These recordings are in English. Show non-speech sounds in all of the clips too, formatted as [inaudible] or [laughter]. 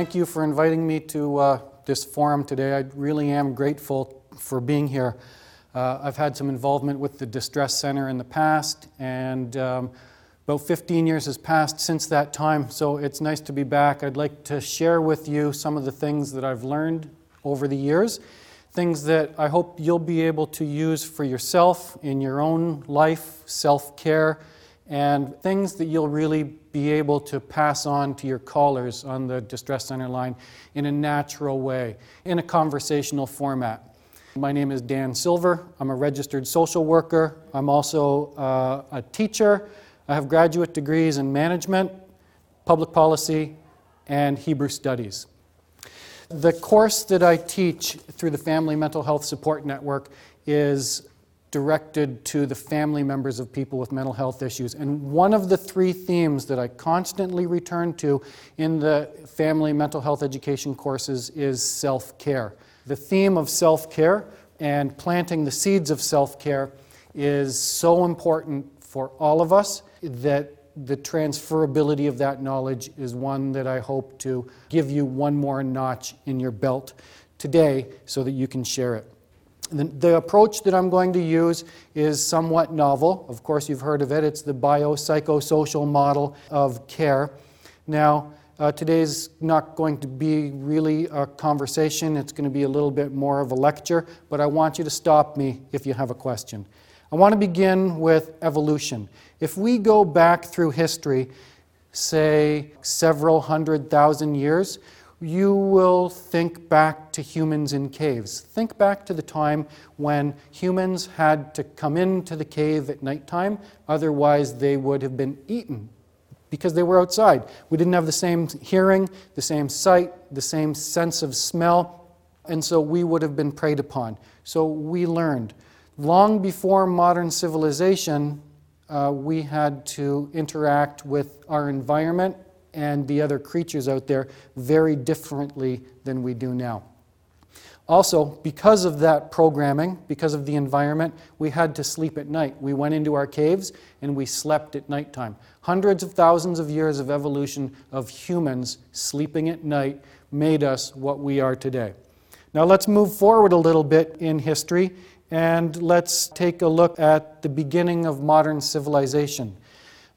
Thank you for inviting me to uh, this forum today. I really am grateful for being here. Uh, I've had some involvement with the Distress Center in the past, and um, about 15 years has passed since that time, so it's nice to be back. I'd like to share with you some of the things that I've learned over the years, things that I hope you'll be able to use for yourself in your own life, self care, and things that you'll really be able to pass on to your callers on the Distress Center line in a natural way, in a conversational format. My name is Dan Silver. I'm a registered social worker. I'm also uh, a teacher. I have graduate degrees in management, public policy, and Hebrew studies. The course that I teach through the Family Mental Health Support Network is directed to the family members of people with mental health issues. And one of the three themes that I constantly return to in the family mental health education courses is self care. The theme of self care and planting the seeds of self care is so important for all of us that the transferability of that knowledge is one that I hope to give you one more notch in your belt today so that you can share it. The, the, approach that I'm going to use is somewhat novel. Of course, you've heard of it. It's the biopsychosocial model of care. Now, uh, today's not going to be really a conversation, it's going to be a little bit more of a lecture, but I want you to stop me if you have a question. I want to begin with evolution. If we go back through history, say several hundred thousand years, you will think back to humans in caves. Think back to the time when humans had to come into the cave at nighttime, otherwise, they would have been eaten because they were outside. We didn't have the same hearing, the same sight, the same sense of smell, and so we would have been preyed upon. So we learned. Long before modern civilization, uh, we had to interact with our environment and the other creatures out there very differently than we do now. Also, because of that programming, because of the environment, we had to sleep at night. We went into our caves and we slept at nighttime. Hundreds of thousands of years of evolution of humans sleeping at night made us what we are today. Now, let's move forward a little bit in history and let's take a look at the beginning of modern civilization.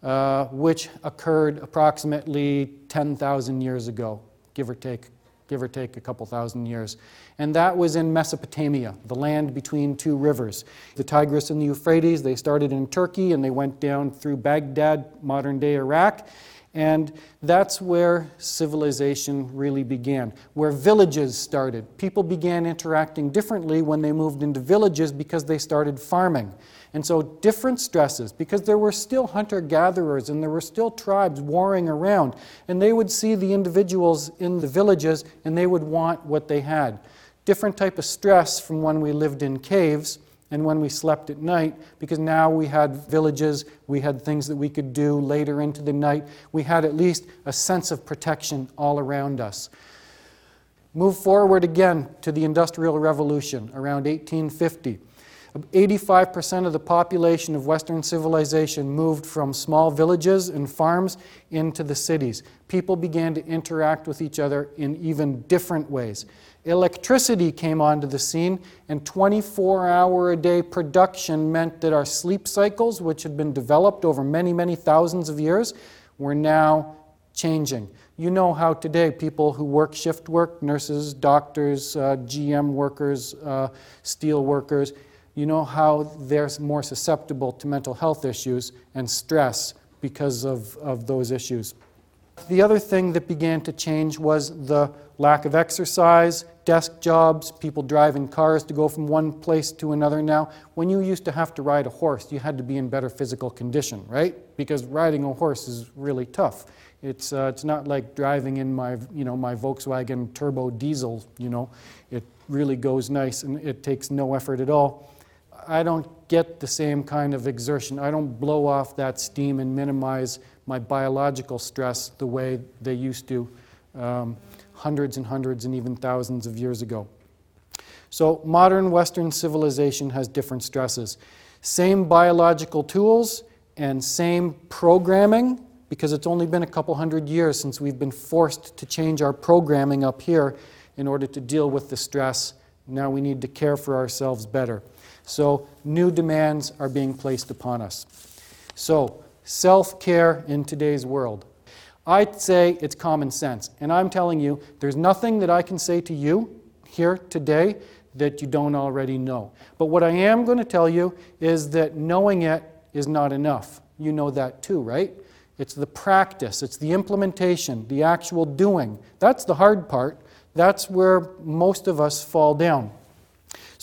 Uh, which occurred approximately 10,000 years ago, give or take, give or take a couple thousand years. And that was in Mesopotamia, the land between two rivers, the Tigris and the Euphrates. They started in Turkey and they went down through Baghdad, modern day Iraq. And that's where civilization really began, where villages started. People began interacting differently when they moved into villages because they started farming. And so, different stresses, because there were still hunter gatherers and there were still tribes warring around, and they would see the individuals in the villages and they would want what they had. Different type of stress from when we lived in caves and when we slept at night, because now we had villages, we had things that we could do later into the night. We had at least a sense of protection all around us. Move forward again to the Industrial Revolution around 1850. 85% of the population of Western civilization moved from small villages and farms into the cities. People began to interact with each other in even different ways. Electricity came onto the scene, and 24 hour a day production meant that our sleep cycles, which had been developed over many, many thousands of years, were now changing. You know how today people who work shift work, nurses, doctors, uh, GM workers, uh, steel workers, you know how they're more susceptible to mental health issues and stress because of, of those issues. The other thing that began to change was the lack of exercise, desk jobs, people driving cars to go from one place to another now. When you used to have to ride a horse, you had to be in better physical condition, right? Because riding a horse is really tough. It's, uh, it's not like driving in my, you know, my Volkswagen turbo diesel, you know. It really goes nice and it takes no effort at all. I don't get the same kind of exertion. I don't blow off that steam and minimize my biological stress the way they used to um, hundreds and hundreds and even thousands of years ago. So, modern Western civilization has different stresses. Same biological tools and same programming, because it's only been a couple hundred years since we've been forced to change our programming up here in order to deal with the stress. Now we need to care for ourselves better. So, new demands are being placed upon us. So, self care in today's world. I'd say it's common sense. And I'm telling you, there's nothing that I can say to you here today that you don't already know. But what I am going to tell you is that knowing it is not enough. You know that too, right? It's the practice, it's the implementation, the actual doing. That's the hard part. That's where most of us fall down.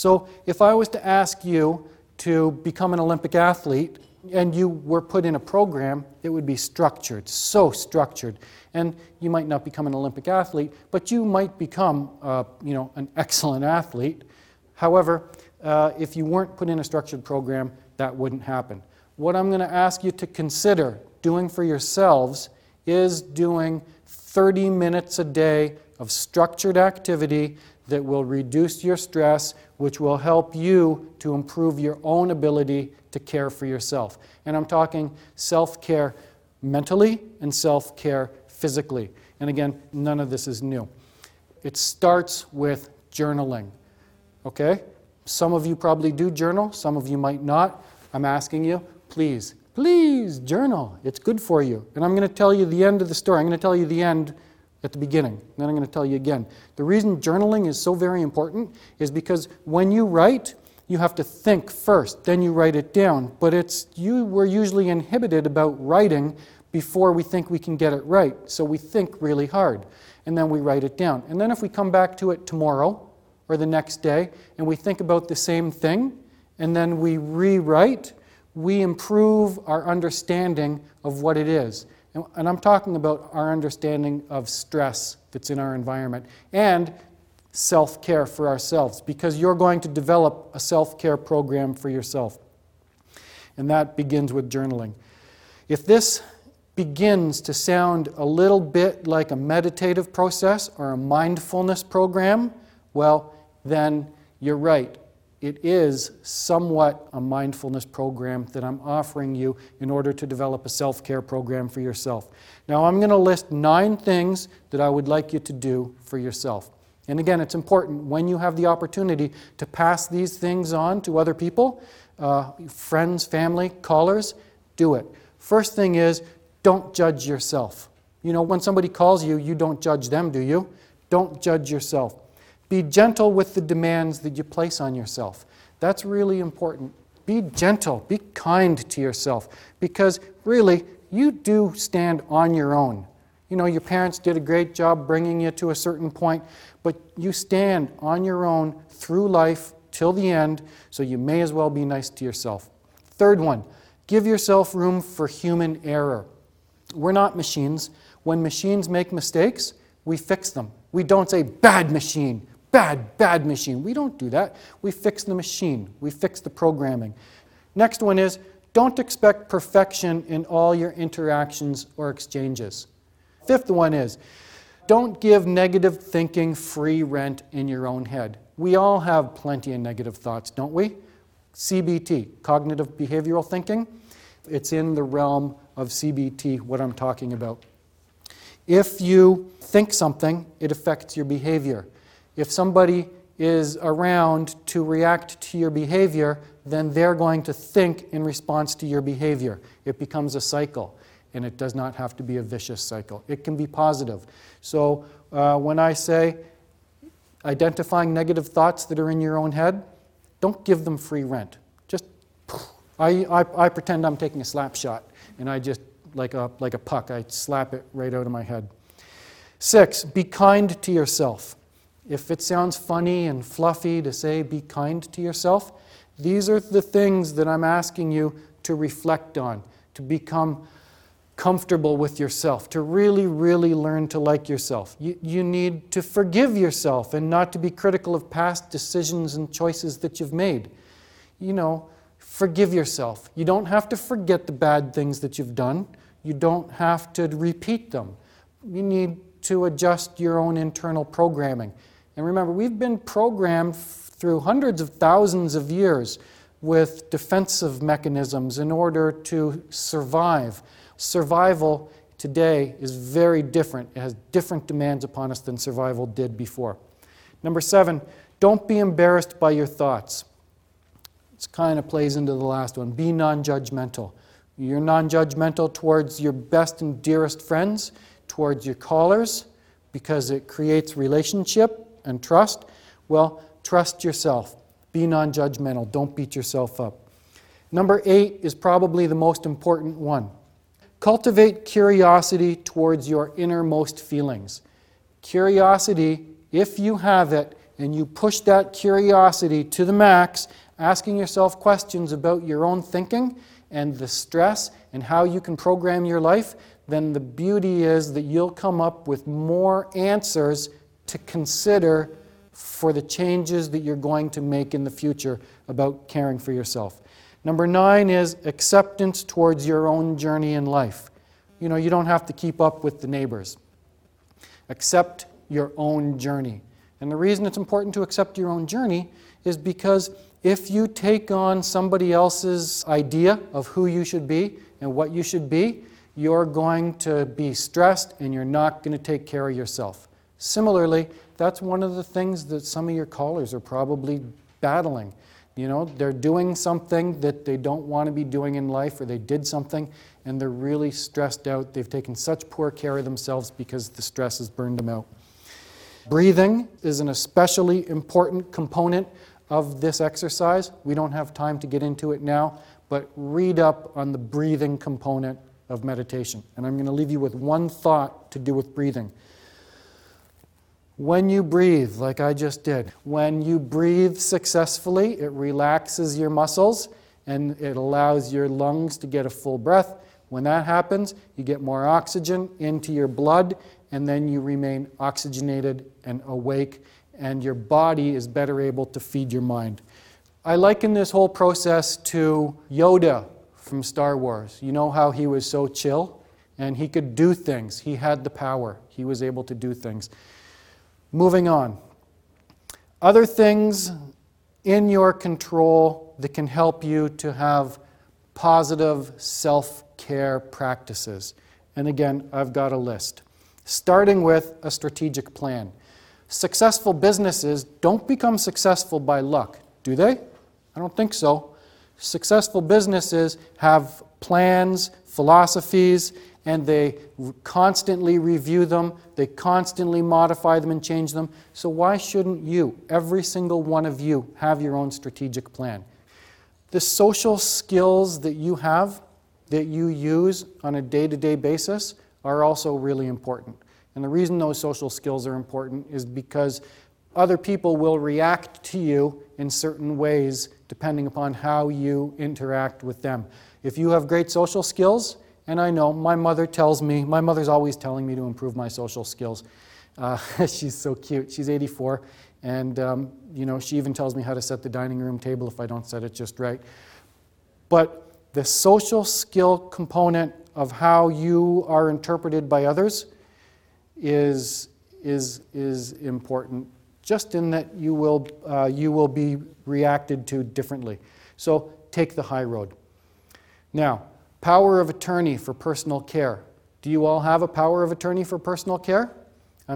So, if I was to ask you to become an Olympic athlete and you were put in a program, it would be structured, so structured. And you might not become an Olympic athlete, but you might become, uh, you know, an [laughs] excellent athlete. However, uh, if you weren't put in a structured program, that wouldn't happen. What I'm going to ask you to consider doing for yourselves is doing 30 minutes a day of structured activity that will reduce your stress, which will help you to improve your own ability to care for yourself. And I'm talking self care mentally and self care physically. And again, none of this is new. It starts with journaling. Okay? Some of you probably do journal, some of you might not. I'm asking you, please, please journal. It's good for you. And I'm going to tell you the end of the story. I'm going to tell you the end at the beginning. Then I'm going to tell you again. The reason journaling is so very important is because when you write, you have to think first, then you write it down. But it's you we're usually inhibited about writing before we think we can get it right. So we think really hard and then we write it down. And then if we come back to it tomorrow or the next day and we think about the same thing and then we rewrite, we improve our understanding of what it is. And, I'm talking about our understanding of stress that's in our environment and self care for ourselves because you're going to develop a self care program for yourself. And that begins with journaling. If this begins to sound a little bit like a meditative process or a mindfulness program, well, then you're right it is somewhat a mindfulness program that I'm offering you in order to develop a self care program for yourself. Now, I'm going to list nine things that I would like you to do for yourself. And again, it's important when you have the opportunity to pass these things on to other people, uh, friends, family, callers, do it. First thing is, don't judge yourself. You know, when somebody calls you, you don't judge them, do you? Don't judge yourself. Be gentle with the demands that you place on yourself. That's really important. Be gentle, be kind to yourself, because really, you do stand on your own. You know, your parents did a great job bringing you to a certain point, but you stand on your own through life till the end, so you may as well be nice to yourself. Third one, give yourself room for human error. We're not machines. When machines make mistakes, we fix them. We don't say, bad machine bad, bad machine. We don't do that. We fix the machine, we fix the programming. Next one is don't expect perfection in all your interactions or exchanges. Fifth one is don't give negative thinking free rent in your own head. We all have plenty of negative thoughts, don't we? CBT, cognitive behavioral thinking, it's in the realm of CBT, what I'm talking about. If you think something, it affects your behavior. If somebody is around to react to your behavior, then they're going to think in response to your behavior. It becomes a cycle, and it does not have to be a vicious cycle. It can be positive. So uh, when I say identifying negative thoughts that are in your own head, don't give them free rent. Just, I, I, I pretend I'm taking a slap shot, and I just like a, like a puck. I slap it right out of my head. Six, be kind to yourself. If it sounds funny and fluffy to say be kind to yourself, these are the things that I'm asking you to reflect on, to become comfortable with yourself, to really, really learn to like yourself. You, you need to forgive yourself and not to be critical of past decisions and choices that you've made. You know, forgive yourself. You don't have to forget the bad things that you've done, you don't have to repeat them. You need to adjust your own internal programming. And remember, we've been programmed through hundreds of thousands of years with defensive mechanisms in order to survive. Survival today is very different. It has different demands upon us than survival did before. Number seven, don't be embarrassed by your thoughts. This kind of plays into the last one. Be non judgmental. You're non judgmental towards your best and dearest friends, towards your callers, because it creates relationship and trust. Well, trust yourself. Be non judgmental. Don't beat yourself up. Number eight is probably the most important one. Cultivate curiosity towards your innermost feelings. Curiosity, if you have it, and you push that curiosity to the max, asking yourself questions about your own thinking and the stress and how you can program your life, then the beauty is that you'll come up with more answers to consider for the changes that you're going to make in the future about caring for yourself. Number nine is acceptance towards your own journey in life. You know, you don't have to keep up with the neighbors. Accept your own journey. And the reason it's important to accept your own journey is because if you take on somebody else's idea of who you should be and what you should be, you're going to be stressed and you're not going to take care of yourself. Similarly, that's one of the things that some of your callers are probably battling. You know, they're doing something that they don't want to be doing in life, or they did something and they're really stressed out. They've taken such poor care of themselves because the stress has burned them out. Breathing is an especially important component of this exercise. We don't have time to get into it now, but read up on the breathing component of meditation. And I'm going to leave you with one thought to do with breathing. When you breathe, like I just did, when you breathe successfully, it relaxes your muscles and it allows your lungs to get a full breath. When that happens, you get more oxygen into your blood and then you remain oxygenated and awake, and your body is better able to feed your mind. I liken this whole process to Yoda from Star Wars. You know how he was so chill and he could do things, he had the power, he was able to do things. Moving on. Other things in your control that can help you to have positive self care practices. And again, I've got a list. Starting with a strategic plan. Successful businesses don't become successful by luck, do they? I don't think so. Successful businesses have plans, philosophies, and they constantly review them, they constantly modify them and change them. So, why shouldn't you, every single one of you, have your own strategic plan? The social skills that you have, that you use on a day to day basis, are also really important. And the reason those social skills are important is because other people will react to you in certain ways depending upon how you interact with them. If you have great social skills, and I know my mother tells me, my mother's always telling me to improve my social skills. Uh, [laughs] she's so cute. She's 84, and um, you know she even tells me how to set the dining room table if I don't set it just right. But the social skill component of how you are interpreted by others is, is, is important, just in that you will, uh, you will be reacted to differently. So take the high road. Now, Power of attorney for personal care. Do you all have a power of attorney for personal care?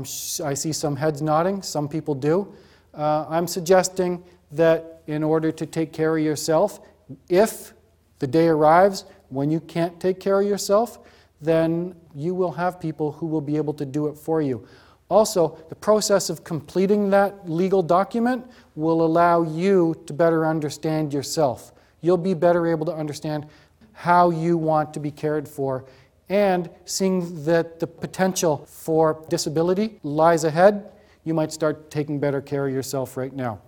Sh- i see some heads nodding, some people do. Uh, I'm suggesting that in order to take care of yourself, if the day arrives when you can't take care of yourself, then you will have people who will be able to do it for you. Also, the process of completing that legal document will allow you to better understand yourself. You'll be better able to understand how you want to be cared for and seeing that the potential for disability lies ahead, you might start taking better care of yourself right now.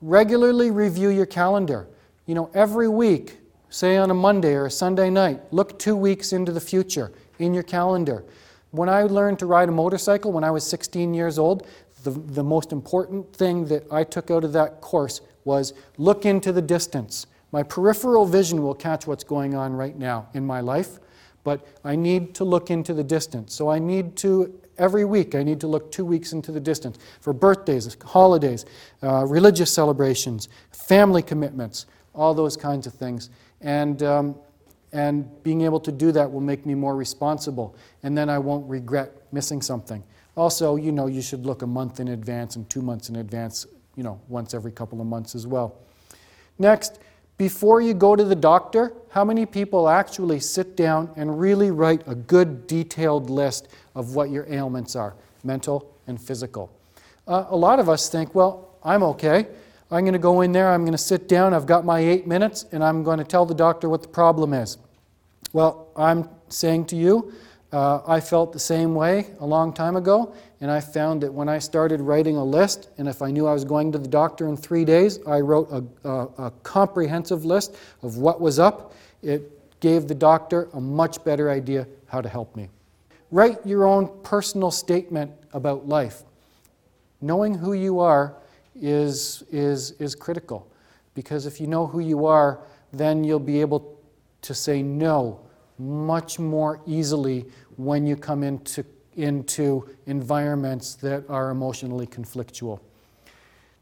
Regularly review your calendar. You know, every week, say on a Monday or a Sunday night, look two weeks into the future in your calendar. When I learned to ride a motorcycle when I was 16 years old, the, the most important thing that I took out of that course was look into the distance. My peripheral vision will catch what's going on right now in my life, but I need to look into the distance. So I need to, every week, I need to look two weeks into the distance for birthdays, holidays, uh, religious celebrations, family commitments, all those kinds of things. And, um, and being able to do that will make me more responsible, and then I won't regret missing something. Also, you know, you should look a month in advance and two months in advance, you know, once every couple of months as well. Next, before you go to the doctor, how many people actually sit down and really write a good detailed list of what your ailments are, mental and physical? Uh, a lot of us think, well, I'm okay. I'm going to go in there, I'm going to sit down, I've got my eight minutes, and I'm going to tell the doctor what the problem is. Well, I'm saying to you, uh, I felt the same way a long time ago, and I found that when I started writing a list, and if I knew I was going to the doctor in three days, I wrote a, a, a comprehensive list of what was up. It gave the doctor a much better idea how to help me. Write your own personal statement about life. Knowing who you are is, is, is critical because if you know who you are, then you'll be able to say no much more easily when you come into, into environments that are emotionally conflictual.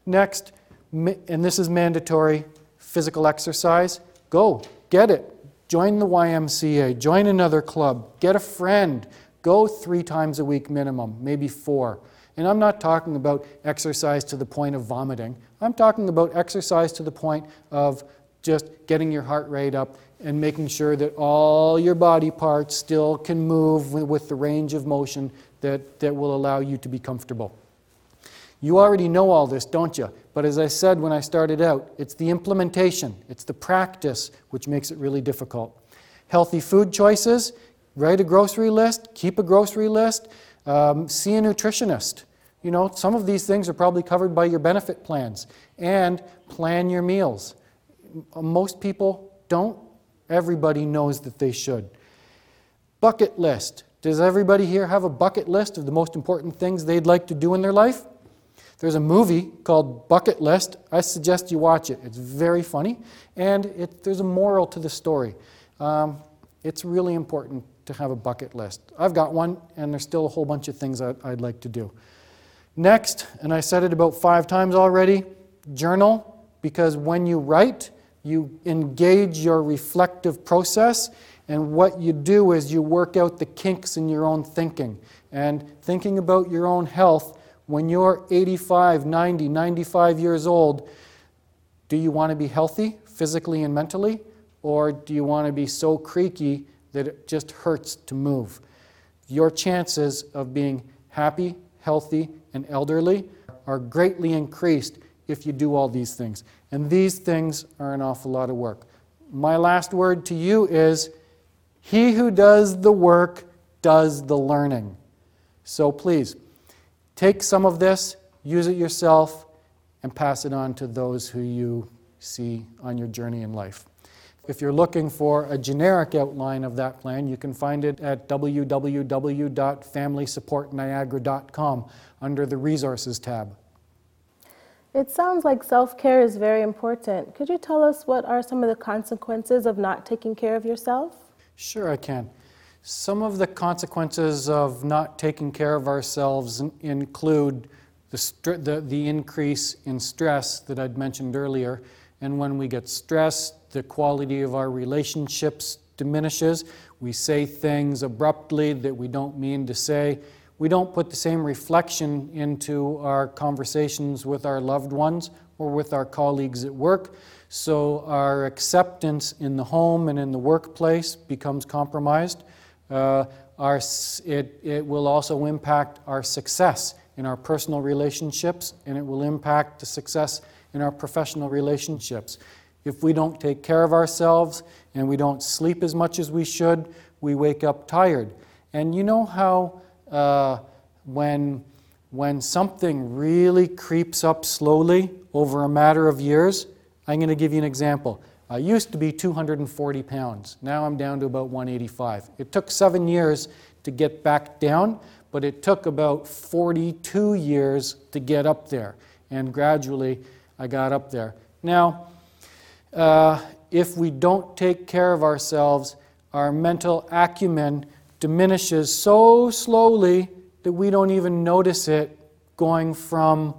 Next, and this is mandatory physical exercise go, get it. Join the YMCA, join another club, get a friend, go three times a week minimum, maybe four. And I'm not talking about exercise to the point of vomiting. I'm talking about exercise to the point of just getting your heart rate up and making sure that all your body parts still can move with the range of motion that, that will allow you to be comfortable. You already know all this, don't you? But as I said when I started out, it's the implementation, it's the practice which makes it really difficult. Healthy food choices, write a grocery list, keep a grocery list, um, see a nutritionist. You know, some of these things are probably covered by your benefit plans. And plan your meals. Most people don't Everybody knows that they should. Bucket list. Does everybody here have a bucket list of the most important things they'd like to do in their life? There's a movie called Bucket List. I suggest you watch it. It's very funny, and it, there's a moral to the story. Um, it's really important to have a bucket list. I've got one, and there's still a whole bunch of things I'd, I'd like to do. Next, and I said it about five times already journal, because when you write, you engage your reflective process, and what you do is you work out the kinks in your own thinking. And thinking about your own health, when you're 85, 90, 95 years old, do you want to be healthy physically and mentally? Or do you want to be so creaky that it just hurts to move? Your chances of being happy, healthy, and elderly are greatly increased if you do all these things. And these things are an awful lot of work. My last word to you is He who does the work does the learning. So please, take some of this, use it yourself, and pass it on to those who you see on your journey in life. If you're looking for a generic outline of that plan, you can find it at www.familysupportniagara.com under the Resources tab. It sounds like self care is very important. Could you tell us what are some of the consequences of not taking care of yourself? Sure, I can. Some of the consequences of not taking care of ourselves include the, the, the increase in stress that I'd mentioned earlier. And when we get stressed, the quality of our relationships diminishes. We say things abruptly that we don't mean to say we don't put the same reflection into our conversations with our loved ones or with our colleagues at work. So our acceptance in the home and in the workplace becomes compromised. Uh, our, it, it will also impact our success in our personal relationships and it will impact the success in our professional relationships. If we don't take care of ourselves and we don't sleep as much as we should, we wake up tired. And you know how uh, when, when something really creeps up slowly over a matter of years, I'm going to give you an example. I used to be 240 pounds. Now I'm down to about 185. It took seven years to get back down, but it took about 42 years to get up there. And gradually I got up there. Now, uh, if we don't take care of ourselves, our mental acumen diminishes so slowly that we don't even notice it going from,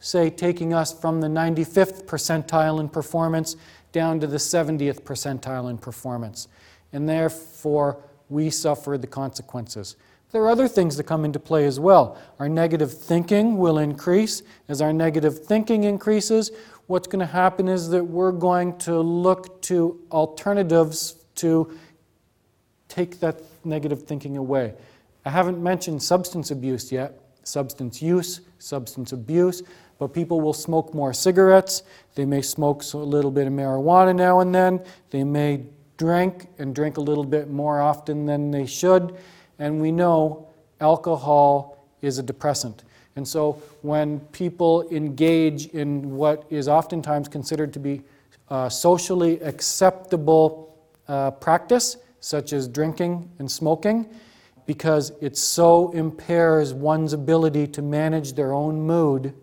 say, taking us from the 95th percentile in performance down to the 70th percentile in performance. And therefore, we suffer the consequences. There are other things that come into play as well. Our negative thinking will increase. As our negative thinking increases, what's going to happen is that we're going to look to alternatives to take that negative thinking away. I haven't mentioned substance abuse yet, substance use, substance abuse, but people will smoke more cigarettes. They may smoke a little bit of marijuana now and then. They may drink and drink a little bit more often than they should. And we know alcohol is a depressant. And so when people engage in what is oftentimes considered to be uh, socially acceptable uh, practice, such as drinking and smoking, because it so impairs one's ability to manage their own mood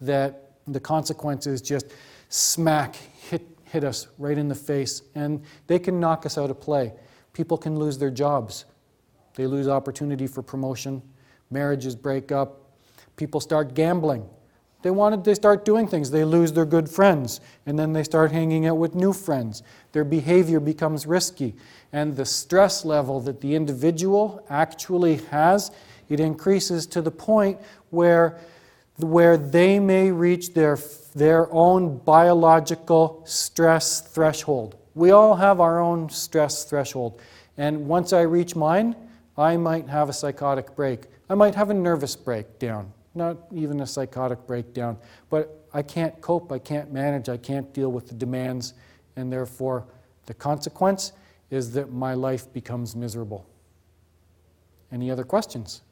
that the consequences just smack, hit, hit us right in the face, and they can knock us out of play. People can lose their jobs, they lose opportunity for promotion, marriages break up, people start gambling. They wanted they start doing things. They lose their good friends, and then they start hanging out with new friends. Their behavior becomes risky, and the stress level that the individual actually has, it increases to the point where where they may reach their, their own biological stress threshold. We all have our own stress threshold. And once I reach mine, I might have a psychotic break. I might have a nervous breakdown, not even a psychotic breakdown. But I can't cope, I can't manage, I can't deal with the demands, and therefore the consequence is that my life becomes miserable. Any other questions?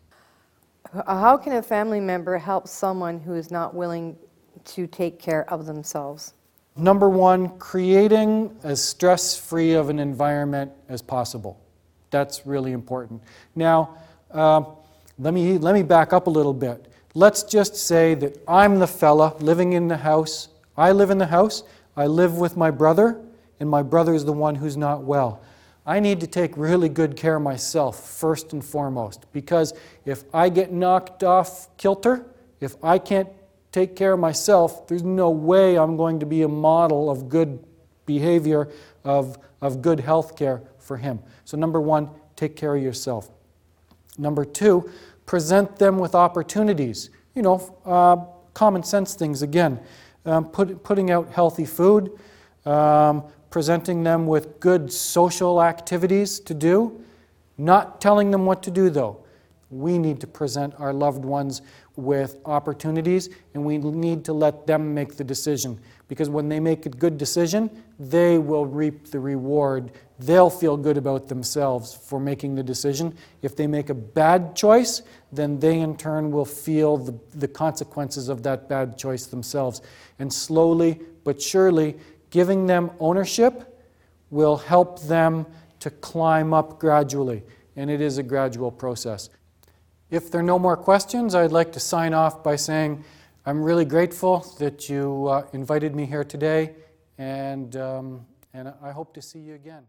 How can a family member help someone who is not willing to take care of themselves? Number one, creating as stress free of an environment as possible. That's really important. Now, uh, let, me, let me back up a little bit. Let's just say that I'm the fella living in the house. I live in the house, I live with my brother, and my brother is the one who's not well. I need to take really good care of myself first and foremost because if I get knocked off kilter, if I can't take care of myself, there's no way I'm going to be a model of good behavior, of, of good health care for him. So, number one, take care of yourself. Number two, present them with opportunities. You know, uh, common sense things again. Um, put, putting out healthy food, um, presenting them with good social activities to do, not telling them what to do though. We need to present our loved ones with opportunities and we need to let them make the decision because when they make a good decision, they will reap the reward. They'll feel good about themselves for making the decision. If they make a bad choice, then they in turn will feel the, the consequences of that bad choice themselves. And slowly but surely, Giving them ownership will help them to climb up gradually, and it is a gradual process. If there are no more questions, I'd like to sign off by saying I'm really grateful that you uh, invited me here today, and, um, and I hope to see you again.